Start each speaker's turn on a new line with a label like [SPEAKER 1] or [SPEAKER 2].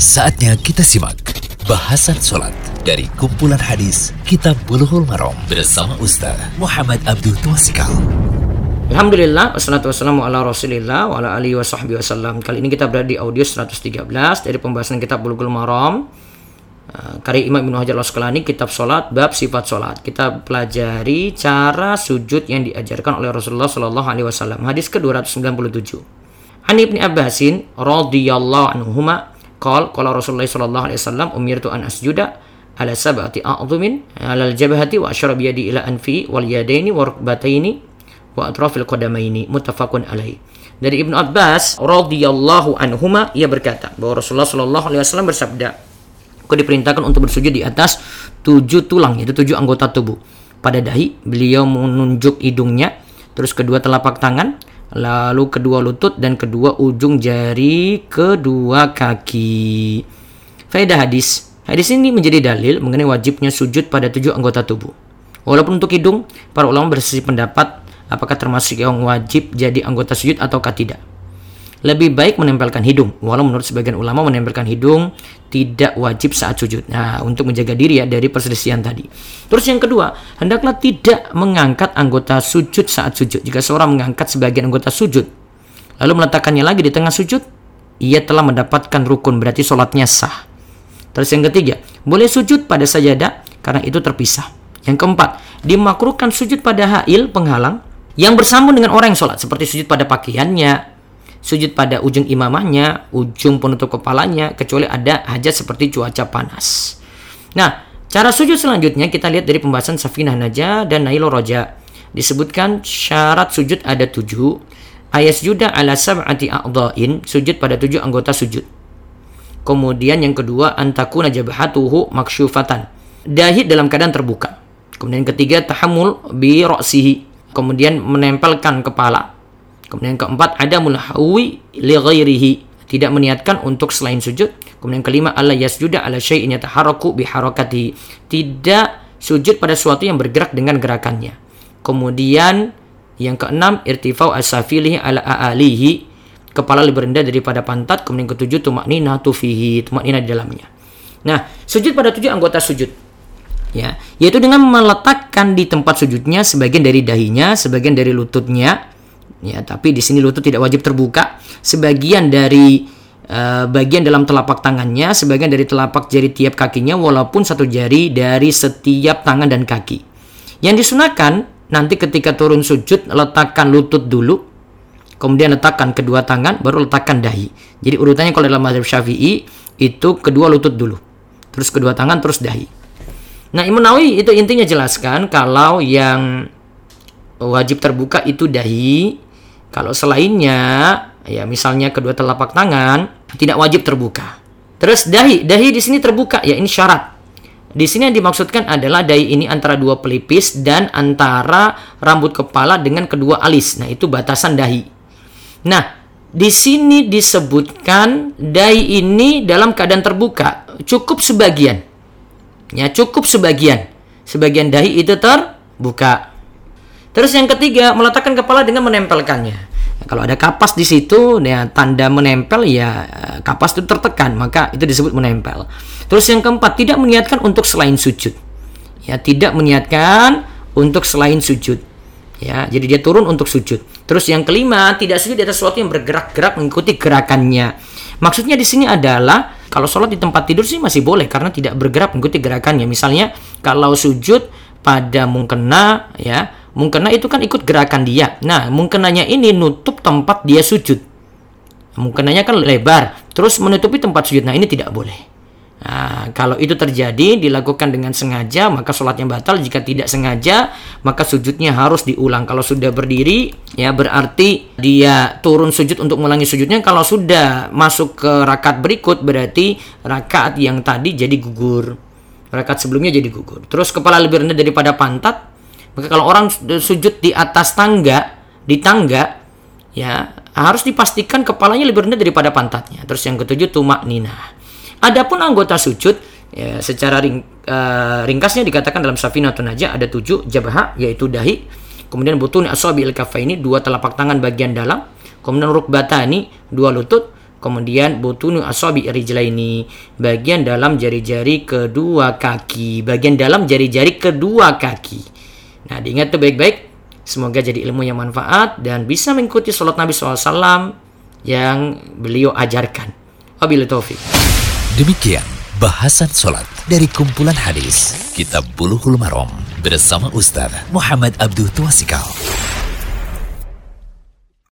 [SPEAKER 1] Saatnya kita simak bahasan sholat dari kumpulan hadis Kitab Bulughul Maram bersama Ustaz Muhammad Abdul Twasikal.
[SPEAKER 2] Alhamdulillah, wassalatu wassalamu ala rasulillah wa ala alihi wa sahbihi wasallam Kali ini kita berada di audio 113 dari pembahasan kitab Bulughul Maram. Uh, Karya Imam Ibn Hajar al-Asqalani, kitab sholat, bab sifat sholat Kita pelajari cara sujud yang diajarkan oleh Rasulullah Sallallahu Alaihi Wasallam. Hadis ke-297 Ani ibni Abbasin radhiyallahu anhuma qal qala Rasulullah sallallahu alaihi wasallam umirtu an asjuda ala sab'ati a'dhumin ala al-jabhati wa asyara bi yadi ila anfi wal yadaini wa rukbataini wa atrafil qadamaini muttafaqun alaihi. Dari Ibnu Abbas radhiyallahu anhuma ia berkata bahwa Rasulullah sallallahu alaihi wasallam bersabda, "Aku diperintahkan untuk bersujud di atas tujuh tulang, yaitu tujuh anggota tubuh. Pada dahi beliau menunjuk hidungnya, terus kedua telapak tangan, lalu kedua lutut dan kedua ujung jari kedua kaki." Faedah hadis. Hadis ini menjadi dalil mengenai wajibnya sujud pada tujuh anggota tubuh. Walaupun untuk hidung, para ulama berselisih pendapat apakah termasuk yang wajib jadi anggota sujud ataukah tidak. Lebih baik menempelkan hidung, walau menurut sebagian ulama menempelkan hidung tidak wajib saat sujud. Nah, untuk menjaga diri ya dari perselisihan tadi. Terus yang kedua, hendaklah tidak mengangkat anggota sujud saat sujud. Jika seorang mengangkat sebagian anggota sujud, lalu meletakkannya lagi di tengah sujud, ia telah mendapatkan rukun, berarti sholatnya sah. Terus yang ketiga, boleh sujud pada sajadah karena itu terpisah. Yang keempat, dimakruhkan sujud pada hail penghalang yang bersambung dengan orang yang sholat seperti sujud pada pakaiannya, sujud pada ujung imamahnya, ujung penutup kepalanya, kecuali ada hajat seperti cuaca panas. Nah, cara sujud selanjutnya kita lihat dari pembahasan Safinah Najah dan Nailo Roja. Disebutkan syarat sujud ada tujuh. Ayat juda ala sab'ati a'dha'in, sujud pada tujuh anggota sujud. Kemudian yang kedua, antakuna jabhatuhu maksyufatan. Dahi dalam keadaan terbuka. Kemudian ketiga, tahamul bi ra'sihi kemudian menempelkan kepala. Kemudian yang keempat ada mulhawi li ghairihi, tidak meniatkan untuk selain sujud. Kemudian yang kelima Allah yasjuda ala syai'in yataharraku bi harakati. Tidak sujud pada sesuatu yang bergerak dengan gerakannya. Kemudian yang keenam irtifau asafilihi ala aalihi kepala lebih rendah daripada pantat kemudian yang ketujuh tumaknina tufihi tumaknina di dalamnya nah sujud pada tujuh anggota sujud ya yaitu dengan meletakkan di tempat sujudnya sebagian dari dahinya sebagian dari lututnya ya tapi di sini lutut tidak wajib terbuka. Sebagian dari uh, bagian dalam telapak tangannya sebagian dari telapak jari tiap kakinya walaupun satu jari dari setiap tangan dan kaki. Yang disunahkan nanti ketika turun sujud letakkan lutut dulu kemudian letakkan kedua tangan baru letakkan dahi. Jadi urutannya kalau dalam mazhab syafi'i itu kedua lutut dulu terus kedua tangan terus dahi. Nah, Imam Nawawi itu intinya jelaskan kalau yang wajib terbuka itu dahi, kalau selainnya ya misalnya kedua telapak tangan tidak wajib terbuka. Terus dahi, dahi di sini terbuka ya ini syarat. Di sini yang dimaksudkan adalah dahi ini antara dua pelipis dan antara rambut kepala dengan kedua alis. Nah, itu batasan dahi. Nah, di sini disebutkan dahi ini dalam keadaan terbuka, cukup sebagian. Ya, cukup sebagian. Sebagian dahi itu terbuka. Terus yang ketiga, meletakkan kepala dengan menempelkannya. Nah, kalau ada kapas di situ, ya tanda menempel ya kapas itu tertekan, maka itu disebut menempel. Terus yang keempat, tidak meniatkan untuk selain sujud. Ya, tidak meniatkan untuk selain sujud. Ya, jadi dia turun untuk sujud. Terus yang kelima, tidak sujud di atas sesuatu yang bergerak-gerak mengikuti gerakannya. Maksudnya di sini adalah kalau sholat di tempat tidur sih masih boleh karena tidak bergerak mengikuti gerakannya. Misalnya kalau sujud pada mungkena ya, mungkena itu kan ikut gerakan dia. Nah, mungkenanya ini nutup tempat dia sujud. Mungkenanya kan lebar, terus menutupi tempat sujud. Nah, ini tidak boleh. Nah, kalau itu terjadi dilakukan dengan sengaja maka sholatnya batal. Jika tidak sengaja maka sujudnya harus diulang. Kalau sudah berdiri ya berarti dia turun sujud untuk mengulangi sujudnya. Kalau sudah masuk ke rakaat berikut berarti rakaat yang tadi jadi gugur. Rakaat sebelumnya jadi gugur. Terus kepala lebih rendah daripada pantat. Maka kalau orang sujud di atas tangga, di tangga ya harus dipastikan kepalanya lebih rendah daripada pantatnya. Terus yang ketujuh tumak nina Adapun anggota sujud ya, secara ring, uh, ringkasnya dikatakan dalam Safinatun Najah ada tujuh jabah yaitu dahi, kemudian butun asabi il ini dua telapak tangan bagian dalam, kemudian rukbatani dua lutut, kemudian butunu asabi rijlaini, bagian dalam jari-jari kedua kaki, bagian dalam jari-jari kedua kaki. Nah, diingat tuh baik-baik. Semoga jadi ilmu yang manfaat dan bisa mengikuti sholat Nabi SAW yang beliau ajarkan. Wabillahi taufik.
[SPEAKER 1] Demikian bahasan sholat dari kumpulan hadis Kitab Bulughul Maram bersama Ustaz Muhammad Abdul Tuasikal.